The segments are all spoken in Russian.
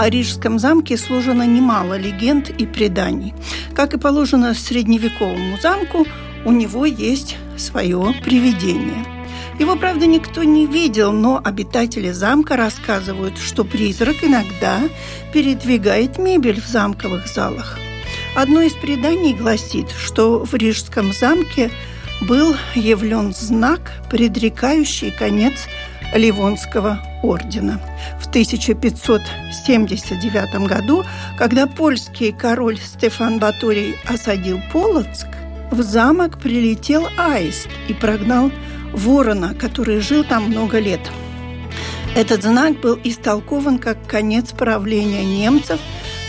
О Рижском замке сложено немало легенд и преданий. Как и положено средневековому замку, у него есть свое привидение. Его, правда, никто не видел, но обитатели замка рассказывают, что призрак иногда передвигает мебель в замковых залах. Одно из преданий гласит, что в Рижском замке был явлен знак, предрекающий конец Ливонского ордена. В 1579 году, когда польский король Стефан Баторий осадил Полоцк, в замок прилетел аист и прогнал ворона, который жил там много лет. Этот знак был истолкован как конец правления немцев,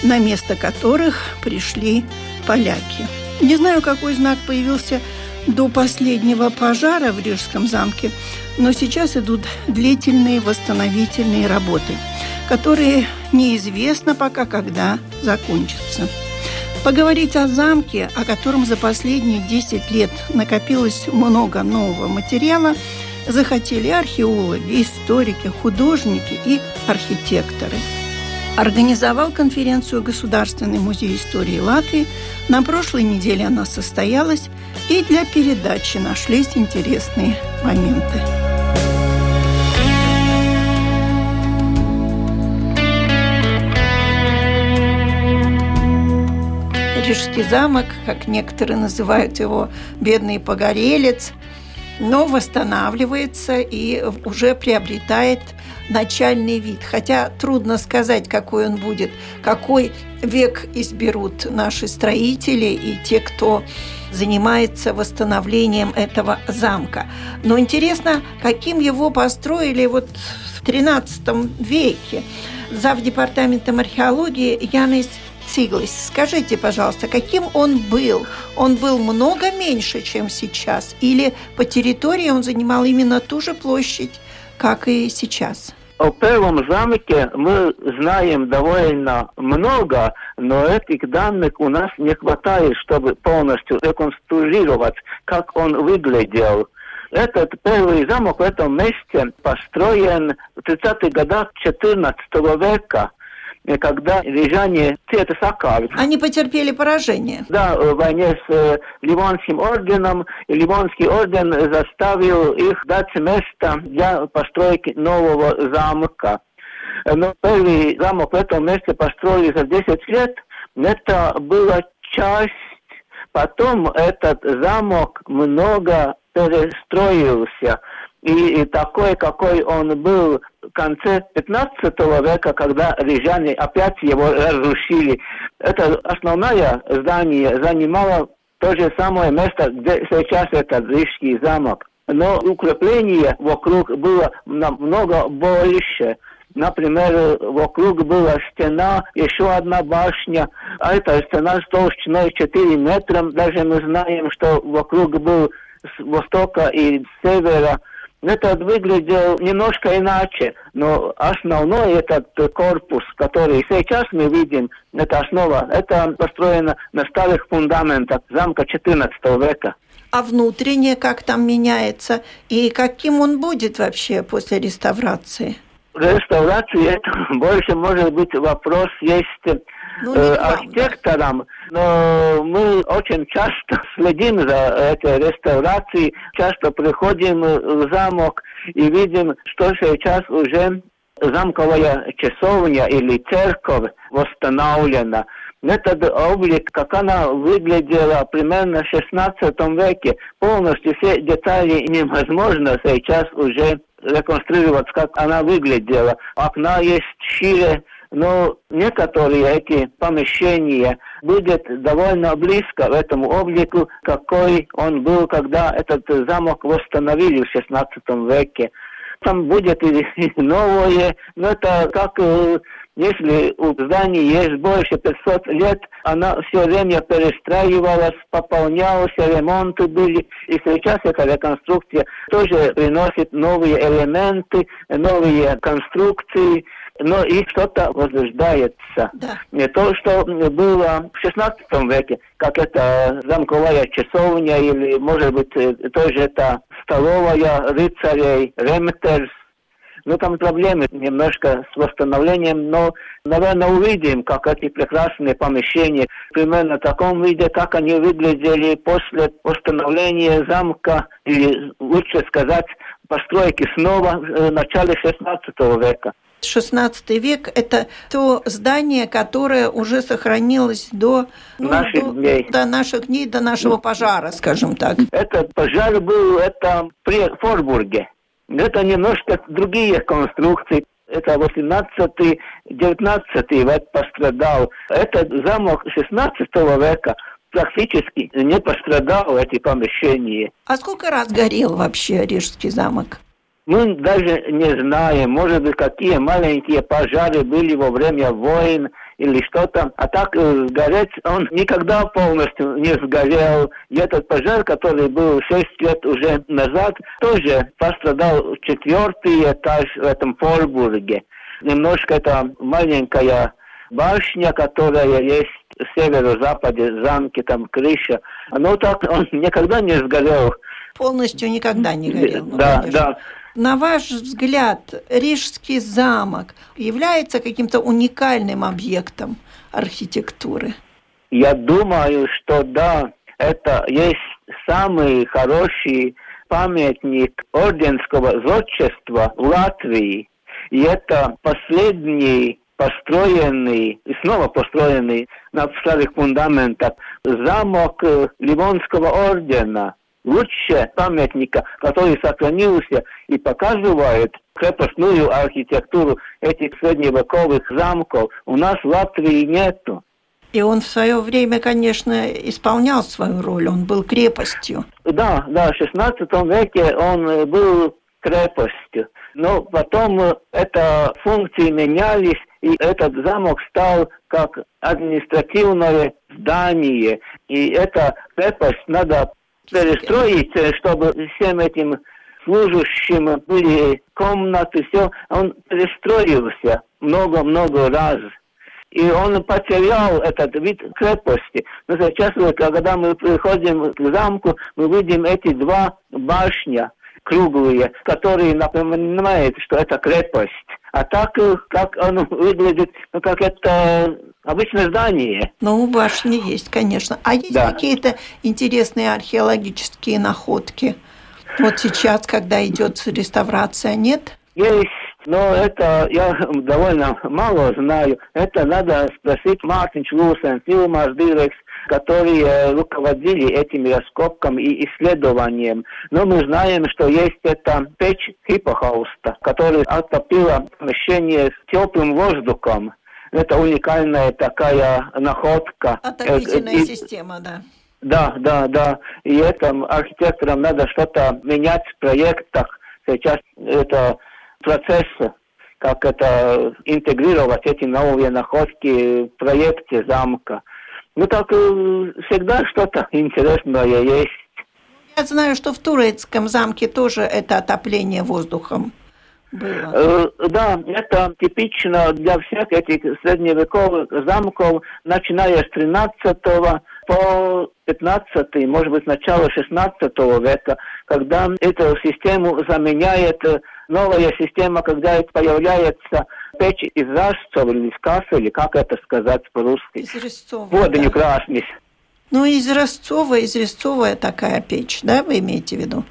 на место которых пришли поляки. Не знаю, какой знак появился до последнего пожара в Рижском замке, но сейчас идут длительные восстановительные работы, которые неизвестно пока когда закончатся. Поговорить о замке, о котором за последние 10 лет накопилось много нового материала, захотели археологи, историки, художники и архитекторы – организовал конференцию Государственный музей истории Латвии. На прошлой неделе она состоялась, и для передачи нашлись интересные моменты. Рижский замок, как некоторые называют его, бедный погорелец, но восстанавливается и уже приобретает начальный вид. Хотя трудно сказать, какой он будет, какой век изберут наши строители и те, кто занимается восстановлением этого замка. Но интересно, каким его построили вот в XIII веке. Зав. департаментом археологии Янис Циглис. Скажите, пожалуйста, каким он был? Он был много меньше, чем сейчас? Или по территории он занимал именно ту же площадь, как и сейчас? О первом замке мы знаем довольно много, но этих данных у нас не хватает, чтобы полностью реконструировать, как он выглядел. Этот первый замок в этом месте построен в 30-х годах XIV века когда рижане это сокавят. Они потерпели поражение. Да, в войне с э, Ливонским орденом. И Ливонский орден заставил их дать место для постройки нового замка. Но первый замок в этом месте построили за 10 лет. Это была часть Потом этот замок много перестроился и, и такой, какой он был в конце 15 века, когда рижане опять его разрушили. Это основное здание занимало то же самое место, где сейчас этот Рижский замок. Но укрепление вокруг было намного больше. Например, вокруг была стена, еще одна башня, а эта стена с толщиной 4 метра. Даже мы знаем, что вокруг был с востока и с севера это выглядело немножко иначе, но основной этот корпус, который сейчас мы видим, это основа, это построено на старых фундаментах замка XIV века. А внутреннее как там меняется и каким он будет вообще после реставрации? Реставрации это больше может быть вопрос есть ну, э, архитекторам, но мы очень часто следим за этой реставрацией, часто приходим в замок и видим, что сейчас уже замковая часовня или церковь восстановлена. Этот облик, как она выглядела примерно в XVI веке, полностью все детали невозможно сейчас уже реконструировать, как она выглядела. Окна есть шире, но некоторые эти помещения будет довольно близко в этом облику, какой он был, когда этот замок восстановили в XVI веке. Там будет и новое, но это как э, если у здания есть больше 500 лет, она все время перестраивалась, пополнялась, ремонты были. И сейчас эта реконструкция тоже приносит новые элементы, новые конструкции но и что-то возрождается. Да. Не то, что было в XVI веке, как это замковая часовня или, может быть, э, тоже это столовая рыцарей, Ремтерс, ну, там проблемы немножко с восстановлением, но, наверное, увидим, как эти прекрасные помещения, примерно в таком виде, как они выглядели после восстановления замка, или лучше сказать, постройки снова в начале XVI века. XVI век – это то здание, которое уже сохранилось до, ну, наших, до, дней. до наших дней, до нашего пожара, скажем так. Этот пожар был это при Форбурге. Это немножко другие конструкции. Это 18-19 век пострадал. Этот замок 16 века практически не пострадал эти помещения. А сколько раз горел вообще Рижский замок? Мы даже не знаем, может быть, какие маленькие пожары были во время войн или что-то. А так э, гореть он никогда полностью не сгорел. И этот пожар, который был 6 лет уже назад, тоже пострадал четвертый этаж в этом Форбурге. Немножко это маленькая башня, которая есть в северо-западе замки, там крыша. Но так он никогда не сгорел. Полностью никогда не горел. Ну, да, конечно. да. На ваш взгляд, Рижский замок является каким-то уникальным объектом архитектуры? Я думаю, что да, это есть самый хороший памятник орденского зодчества в Латвии. И это последний построенный и снова построенный на старых фундаментах замок Ливонского ордена – лучше памятника, который сохранился и показывает крепостную архитектуру этих средневековых замков, у нас в Латвии нету. И он в свое время, конечно, исполнял свою роль, он был крепостью. Да, да, в XVI веке он был крепостью. Но потом это функции менялись, и этот замок стал как административное здание. И эта крепость надо перестроить, чтобы всем этим служащим были комнаты, все, он перестроился много-много раз. И он потерял этот вид крепости. Но сейчас, когда мы приходим к замку, мы видим эти два башня круглые, которые напоминают, что это крепость. А так, э, как он выглядит, ну, как это обычное здание. Ну, башни есть, конечно. А есть да. какие-то интересные археологические находки? Вот сейчас, когда идет реставрация, нет? Есть, но это я довольно мало знаю. Это надо спросить Мартиньш Лусенс, Илмар Дирекс, которые руководили этими раскопками и исследованием. Но мы знаем, что есть эта печь гипокауста, которая отопила помещение с теплым воздухом. Это уникальная такая находка. Отопительная и, система, да. Да, да, да. И этим архитекторам надо что-то менять в проектах. Сейчас это процесс, как это интегрировать эти новые находки в проекте замка. Ну так э, всегда что-то интересное есть. Я знаю, что в Турецком замке тоже это отопление воздухом было. Э, да, это типично для всех этих средневековых замков, начиная с 13 по 15, может быть, начало 16 века, когда эту систему заменяет новая система, когда появляется печь из Ростова или из Касса, или как это сказать по-русски? Из Ростова, Водоню да. красный. Ну, из Ростова, из Ростова такая печь, да, вы имеете в виду?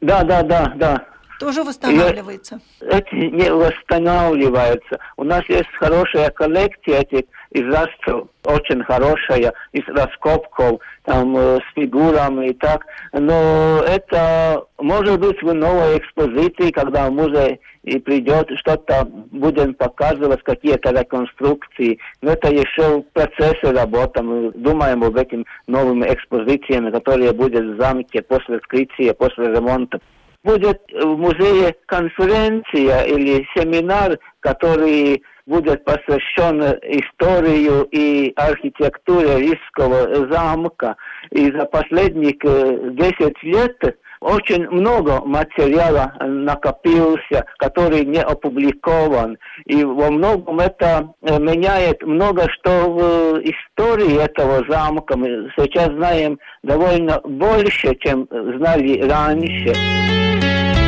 Да, да, да, да. Тоже восстанавливается? Эти не восстанавливаются. У нас есть хорошая коллекция этих изразцев, очень хорошая, из раскопков, там, э, с фигурами и так. Но это может быть в новой экспозиции, когда музей и придет, что-то будем показывать, какие-то реконструкции. Но это еще в процессе работы. Мы думаем об этим новыми экспозициями, которые будут в замке после открытия, после ремонта будет в музее конференция или семинар, который будет посвящен историю и архитектуре Рижского замка. И за последних 10 э, лет очень много материала накопился, который не опубликован. И во многом это э, меняет много что в истории этого замка. Мы сейчас знаем довольно больше, чем знали раньше.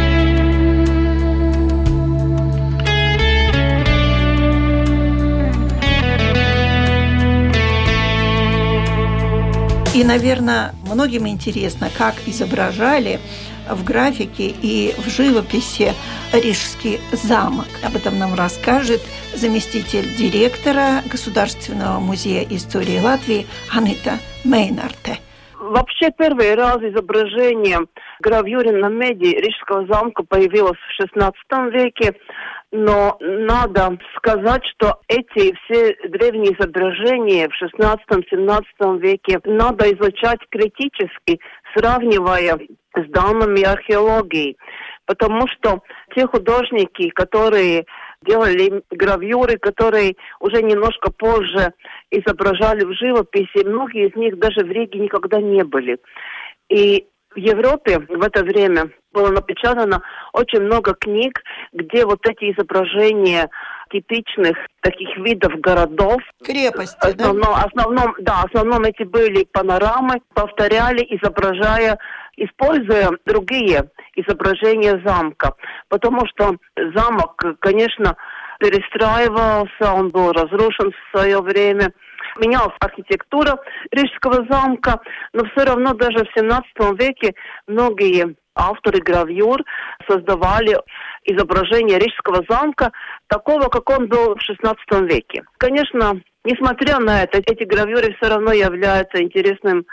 И, наверное, многим интересно, как изображали в графике и в живописи Рижский замок. Об этом нам расскажет заместитель директора Государственного музея истории Латвии Анита Мейнарте. Вообще первый раз изображение гравюры на меди Рижского замка появилось в XVI веке но надо сказать, что эти все древние изображения в XVI-XVII веке надо изучать критически, сравнивая с данными археологии, потому что те художники, которые делали гравюры, которые уже немножко позже изображали в живописи, многие из них даже в Риге никогда не были. И в Европе в это время было напечатано очень много книг, где вот эти изображения типичных таких видов городов. Крепости, основном, да? Основном, да, основном эти были панорамы, повторяли, изображая, используя другие изображения замка. Потому что замок, конечно, перестраивался, он был разрушен в свое время – менялась архитектура Рижского замка, но все равно даже в 17 веке многие авторы гравюр создавали изображение Рижского замка такого, как он был в XVI веке. Конечно, несмотря на это, эти гравюры все равно являются интересным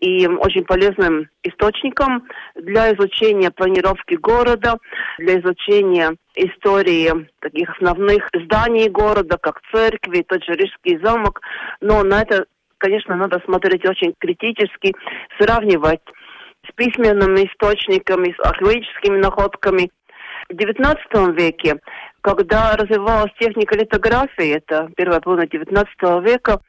и очень полезным источником для изучения планировки города, для изучения истории таких основных зданий города, как церкви, тот же Рижский замок. Но на это, конечно, надо смотреть очень критически, сравнивать письменными источниками, с археологическими находками. В XIX веке, когда развивалась техника литографии, это первая половина XIX века,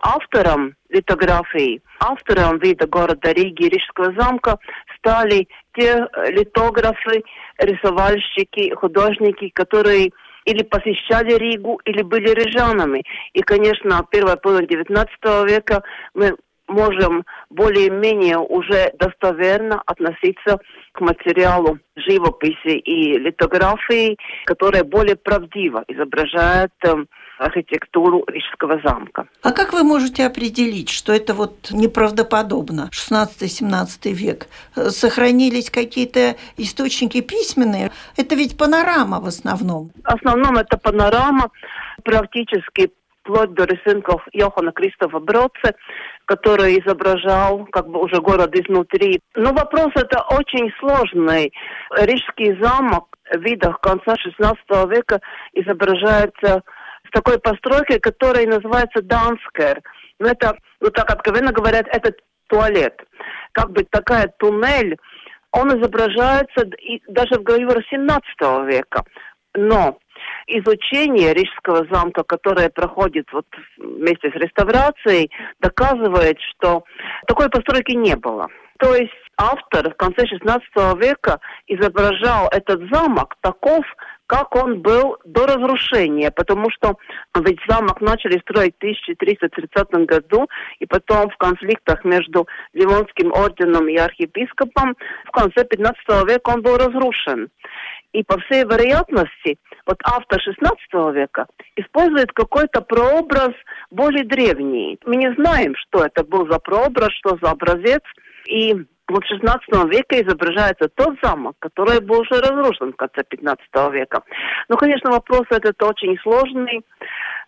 автором литографии, автором вида города Риги, Рижского замка стали те литографы, рисовальщики, художники, которые или посещали Ригу, или были рижанами. И, конечно, первая половина XIX века мы можем более-менее уже достоверно относиться к материалу живописи и литографии, которая более правдиво изображает эм, архитектуру Рижского замка. А как вы можете определить, что это вот неправдоподобно, 16-17 век? Сохранились какие-то источники письменные? Это ведь панорама в основном. В основном это панорама, практически вплоть до рисунков Йохана Кристофа Бродце, который изображал как бы уже город изнутри. Но вопрос это очень сложный. Рижский замок в видах конца XVI века изображается с такой постройкой, которая называется Данскер. Но это, ну так откровенно говорят, это туалет. Как бы такая туннель, он изображается и даже в гравюрах 17 века. Но изучение Рижского замка, которое проходит вот вместе с реставрацией, доказывает, что такой постройки не было. То есть автор в конце XVI века изображал этот замок таков, как он был до разрушения, потому что ведь замок начали строить в 1330 году, и потом в конфликтах между Ливонским орденом и архиепископом в конце 15 века он был разрушен. И по всей вероятности, вот автор 16 века использует какой-то прообраз более древний. Мы не знаем, что это был за прообраз, что за образец. И вот в 16 веке изображается тот замок, который был уже разрушен в конце 15 века. Ну, конечно, вопрос этот очень сложный.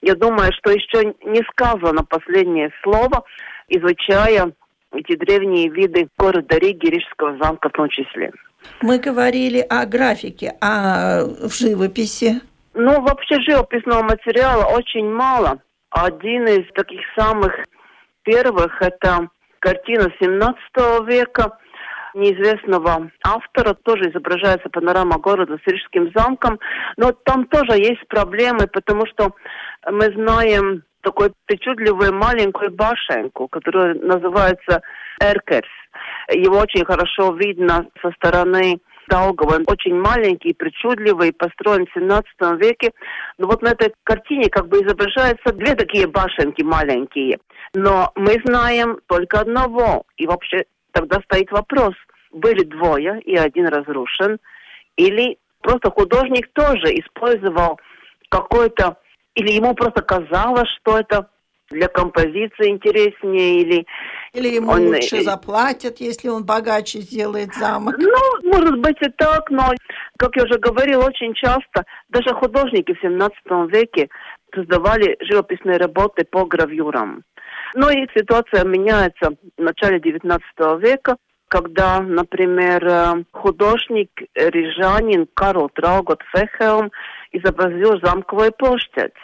Я думаю, что еще не сказано последнее слово, изучая эти древние виды города Риги, Рижского замка в том числе. Мы говорили о графике, а в живописи? Ну, вообще живописного материала очень мало. Один из таких самых первых – это картина 17 века неизвестного автора, тоже изображается панорама города с Рижским замком, но там тоже есть проблемы, потому что мы знаем такой причудливую маленькую башенку, которая называется Эркерс. Его очень хорошо видно со стороны Даугава. Он очень маленький, причудливый, построен в 17 веке. Но вот на этой картине как бы изображаются две такие башенки маленькие. Но мы знаем только одного. И вообще тогда стоит вопрос, были двое, и один разрушен, или просто художник тоже использовал какой-то или ему просто казалось, что это для композиции интереснее, или... Или ему он... лучше заплатят, если он богаче сделает замок. Ну, может быть и так, но, как я уже говорил, очень часто даже художники в 17 веке создавали живописные работы по гравюрам. Но и ситуация меняется в начале 19 века, когда, например, художник рижанин Карл Траугот Фехелм изобразил замковую площадь.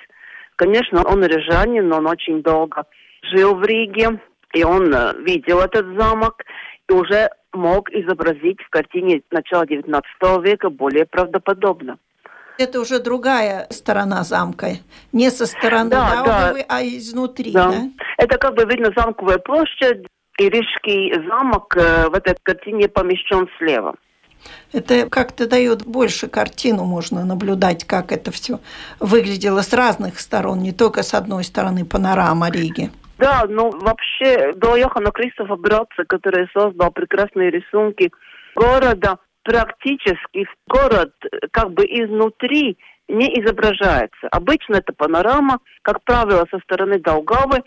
Конечно, он рижанин, но он очень долго жил в Риге, и он э, видел этот замок, и уже мог изобразить в картине начала XIX века более правдоподобно. Это уже другая сторона замка, не со стороны да, Даугавы, да. а изнутри, да. да? Это как бы видно замковая площадь, и Рижский замок э, в этой картине помещен слева. Это как-то дает больше картину, можно наблюдать, как это все выглядело с разных сторон, не только с одной стороны панорама Риги. Да, ну вообще до Йохана Кристофа Бродца, который создал прекрасные рисунки города, практически город как бы изнутри не изображается. Обычно это панорама, как правило, со стороны Долгавы,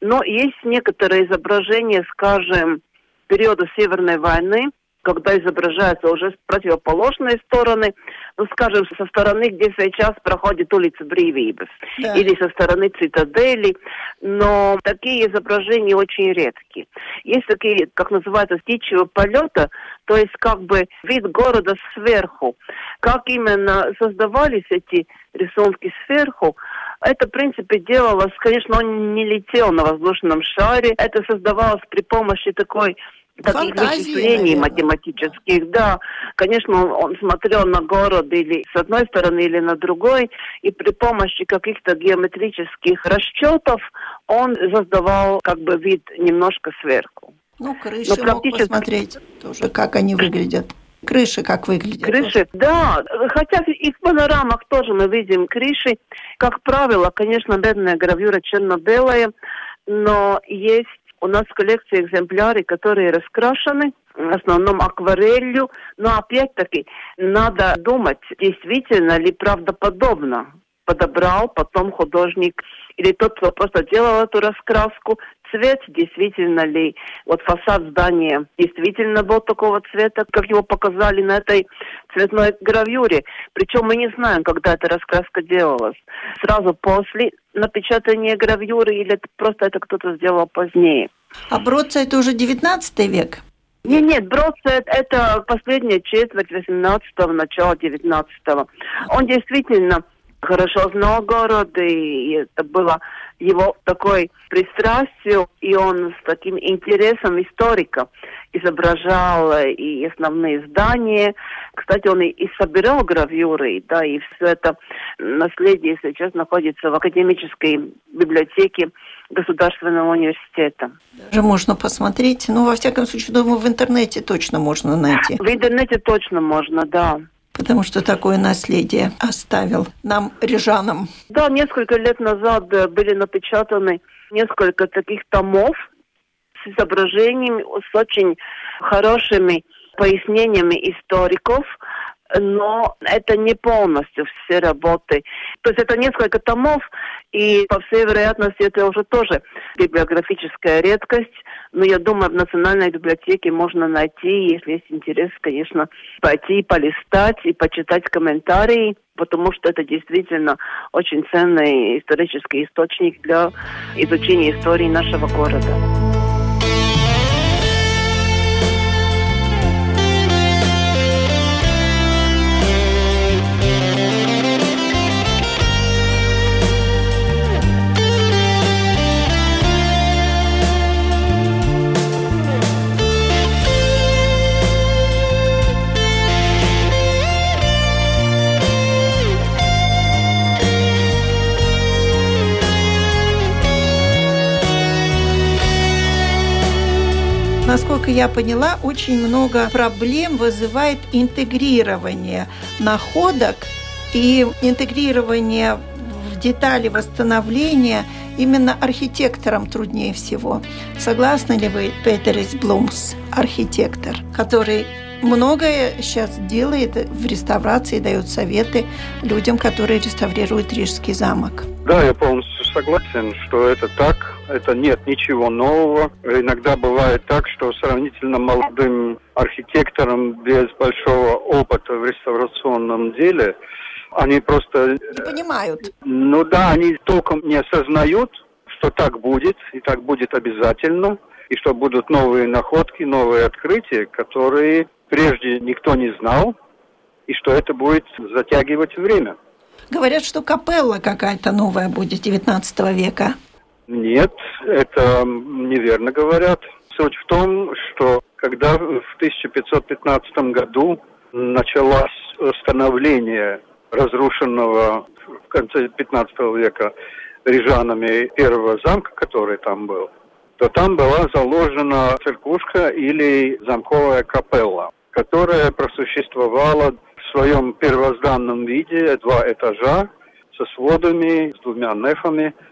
но есть некоторые изображения, скажем, периода Северной войны, когда изображаются уже с противоположной стороны, ну, скажем, со стороны, где сейчас проходит улица Бривибес, да. или со стороны цитадели, но такие изображения очень редкие. Есть такие, как называется, птичьего полета, то есть как бы вид города сверху. Как именно создавались эти рисунки сверху, это, в принципе, делалось, конечно, он не летел на воздушном шаре, это создавалось при помощи такой таких вычислений математических, да. Конечно, он, смотрел на город или с одной стороны, или на другой, и при помощи каких-то геометрических расчетов он создавал как бы вид немножко сверху. Ну, крыши Но практически... мог посмотреть тоже, как они выглядят. Крыши как выглядят? Крыши, да. Хотя и в панорамах тоже мы видим крыши. Как правило, конечно, бедная гравюра черно-белая, но есть у нас в коллекции экземпляры, которые раскрашены, в основном акварелью, но опять-таки надо думать, действительно ли правдоподобно подобрал потом художник или тот, кто просто делал эту раскраску, цвет, действительно ли вот фасад здания действительно был такого цвета, как его показали на этой цветной гравюре. Причем мы не знаем, когда эта раскраска делалась. Сразу после напечатания гравюры или просто это кто-то сделал позднее. А Бродца это уже 19 век? Нет, нет, Бродца это последняя четверть 18-го, начало 19-го. Он действительно хорошо знал город, и это было его такой пристрастию, и он с таким интересом историка изображал и основные здания. Кстати, он и, и собирал гравюры, да, и все это наследие сейчас находится в академической библиотеке Государственного университета. Даже можно посмотреть, ну, во всяком случае, думаю, в интернете точно можно найти. В интернете точно можно, да потому что такое наследие оставил нам, рижанам. Да, несколько лет назад э, были напечатаны несколько таких томов с изображениями, с очень хорошими пояснениями историков но это не полностью все работы. То есть это несколько томов, и по всей вероятности это уже тоже библиографическая редкость. Но я думаю, в Национальной библиотеке можно найти, если есть интерес, конечно, пойти полистать и почитать комментарии, потому что это действительно очень ценный исторический источник для изучения истории нашего города. Насколько я поняла, очень много проблем вызывает интегрирование находок и интегрирование в детали восстановления именно архитекторам труднее всего. Согласны ли вы, Петерис Блумс, архитектор, который многое сейчас делает в реставрации, дает советы людям, которые реставрируют Рижский замок? Да, я полностью согласен, что это так это нет ничего нового. Иногда бывает так, что сравнительно молодым архитекторам без большого опыта в реставрационном деле они просто... Не понимают. Ну да, они толком не осознают, что так будет, и так будет обязательно, и что будут новые находки, новые открытия, которые прежде никто не знал, и что это будет затягивать время. Говорят, что капелла какая-то новая будет 19 века. Нет, это неверно говорят. Суть в том, что когда в 1515 году началось становление разрушенного в конце 15 века рижанами первого замка, который там был, то там была заложена церквушка или замковая капелла, которая просуществовала в своем первозданном виде два этажа со сводами, с двумя нефами –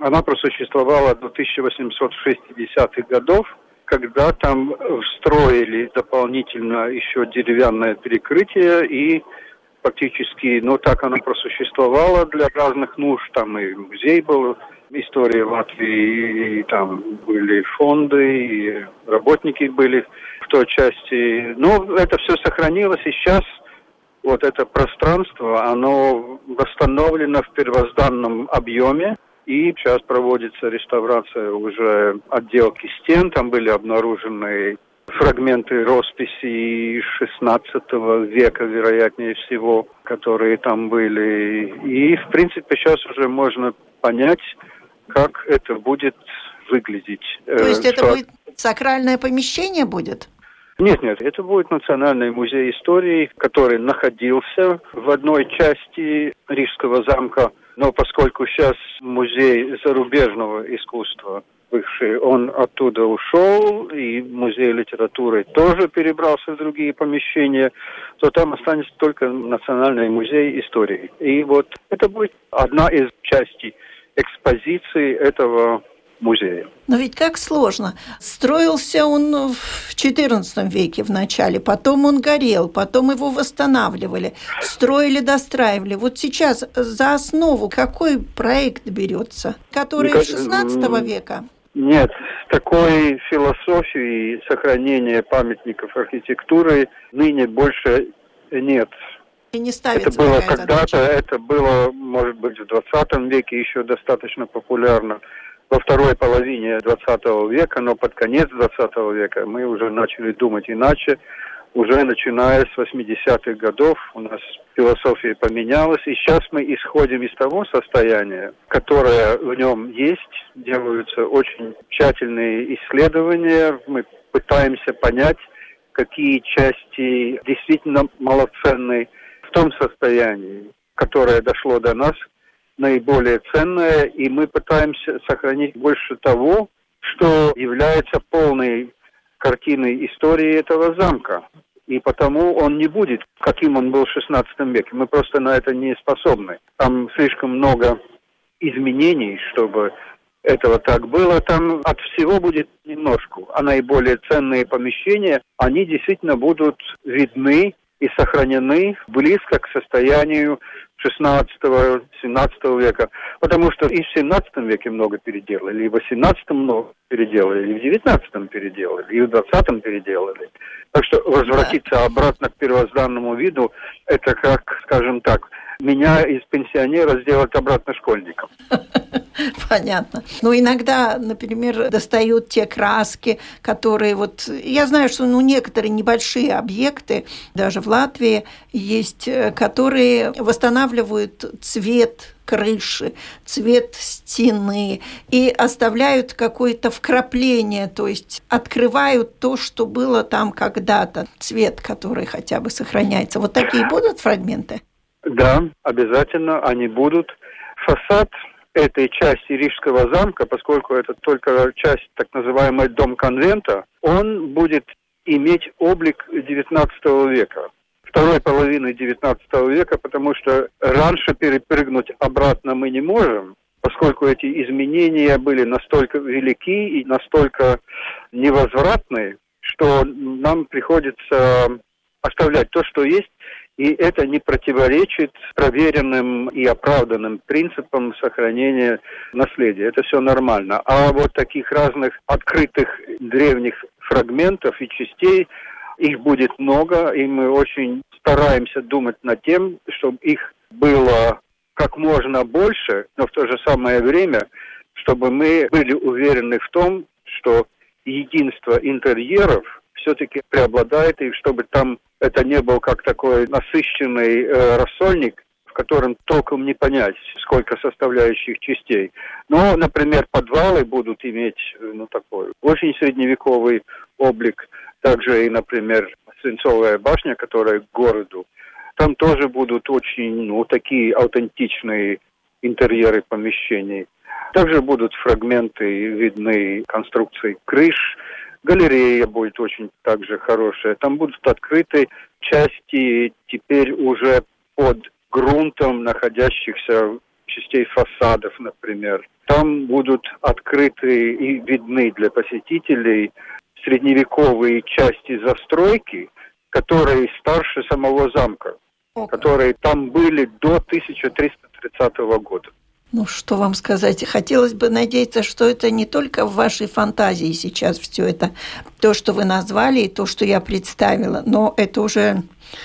она просуществовала до 1860-х годов, когда там встроили дополнительно еще деревянное перекрытие и фактически, ну так она просуществовала для разных нужд. Там и музей был, история Латвии, и там были фонды, и работники были в той части. Но это все сохранилось, и сейчас вот это пространство, оно восстановлено в первозданном объеме. И сейчас проводится реставрация уже отделки стен. Там были обнаружены фрагменты росписи XVI века, вероятнее всего, которые там были. И, в принципе, сейчас уже можно понять, как это будет выглядеть. То есть это будет сакральное помещение будет? Нет, нет, это будет Национальный музей истории, который находился в одной части Рижского замка – но поскольку сейчас музей зарубежного искусства бывший, он оттуда ушел, и музей литературы тоже перебрался в другие помещения, то там останется только Национальный музей истории. И вот это будет одна из частей экспозиции этого музея. Но ведь как сложно. Строился он в XIV веке в начале, потом он горел, потом его восстанавливали, строили, достраивали. Вот сейчас за основу какой проект берется, который XVI века? Нет, такой философии сохранения памятников архитектуры ныне больше нет. И не ставится это было когда-то, это было, может быть, в 20 веке еще достаточно популярно во второй половине 20 века, но под конец 20 века мы уже начали думать иначе. Уже начиная с 80-х годов у нас философия поменялась, и сейчас мы исходим из того состояния, которое в нем есть, делаются очень тщательные исследования, мы пытаемся понять, какие части действительно малоценны в том состоянии, которое дошло до нас, наиболее ценное, и мы пытаемся сохранить больше того, что является полной картиной истории этого замка. И потому он не будет, каким он был в XVI веке. Мы просто на это не способны. Там слишком много изменений, чтобы этого так было. Там от всего будет немножко. А наиболее ценные помещения, они действительно будут видны и сохранены близко к состоянию 16-17 века, потому что и в 17 веке много переделали, и в 18 много переделали, и в 19 переделали, и в 20 переделали. Так что возвратиться да. обратно к первозданному виду, это как, скажем так, меня из пенсионера сделать обратно школьником. Понятно. Ну, иногда, например, достают те краски, которые вот... Я знаю, что ну, некоторые небольшие объекты, даже в Латвии, есть, э, которые восстанавливают цвет крыши, цвет стены и оставляют какое-то вкрапление, то есть открывают то, что было там когда-то, цвет, который хотя бы сохраняется. Вот такие будут фрагменты? Да, обязательно они будут. Фасад этой части Рижского замка, поскольку это только часть так называемой дом конвента, он будет иметь облик XIX века второй половины XIX века, потому что раньше перепрыгнуть обратно мы не можем, поскольку эти изменения были настолько велики и настолько невозвратны, что нам приходится оставлять то, что есть, и это не противоречит проверенным и оправданным принципам сохранения наследия. Это все нормально. А вот таких разных открытых древних фрагментов и частей, их будет много, и мы очень стараемся думать над тем, чтобы их было как можно больше, но в то же самое время, чтобы мы были уверены в том, что единство интерьеров все-таки преобладает, и чтобы там это не был как такой насыщенный э, рассольник, в котором толком не понять, сколько составляющих частей. Но, например, подвалы будут иметь э, ну, такой очень средневековый облик. Также и, например, Свинцовая башня, которая к городу. Там тоже будут очень, ну, такие аутентичные интерьеры помещений. Также будут фрагменты видны конструкции крыш, галерея будет очень также хорошая. Там будут открыты части теперь уже под грунтом находящихся частей фасадов, например. Там будут открыты и видны для посетителей средневековые части застройки, которые старше самого замка, О, которые там были до 1330 года. Ну, что вам сказать? Хотелось бы надеяться, что это не только в вашей фантазии сейчас все это, то, что вы назвали, и то, что я представила, но это уже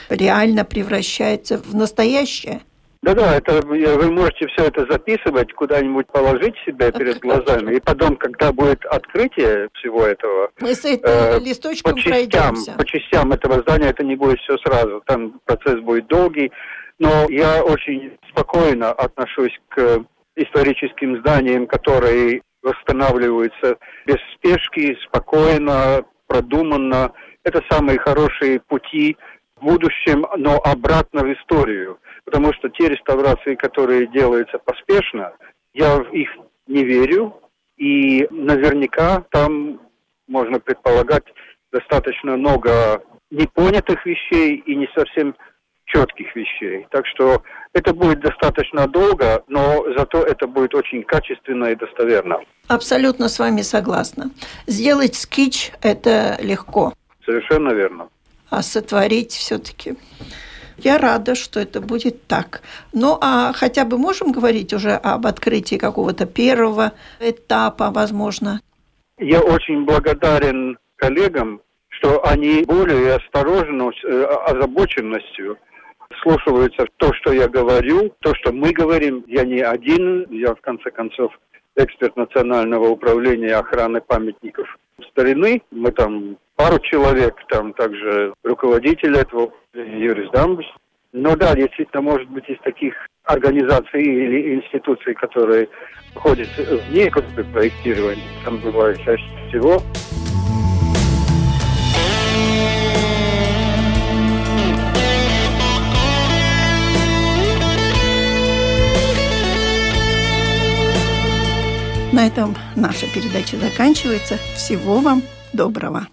реально превращается в настоящее. Да-да, это вы можете все это записывать, куда-нибудь положить себе перед глазами, и потом, когда будет открытие всего этого, мы с этим э, листочком по частям, пройдемся. по частям этого здания это не будет все сразу, там процесс будет долгий, но я очень спокойно отношусь к историческим зданиям, которые восстанавливаются без спешки, спокойно, продуманно. Это самые хорошие пути в будущем, но обратно в историю потому что те реставрации, которые делаются поспешно, я в их не верю, и наверняка там, можно предполагать, достаточно много непонятых вещей и не совсем четких вещей. Так что это будет достаточно долго, но зато это будет очень качественно и достоверно. Абсолютно с вами согласна. Сделать скетч – это легко. Совершенно верно. А сотворить все-таки я рада, что это будет так. Ну, а хотя бы можем говорить уже об открытии какого-то первого этапа, возможно? Я очень благодарен коллегам, что они более осторожно, э, слушаются то, что я говорю, то, что мы говорим. Я не один, я в конце концов эксперт Национального управления охраны памятников старины. Мы там пару человек, там также руководитель этого Юрис Дамбус. Но да, действительно, может быть, из таких организаций или институций, которые входят в некоторые проектирование, там бывает чаще всего. На этом наша передача заканчивается. Всего вам доброго.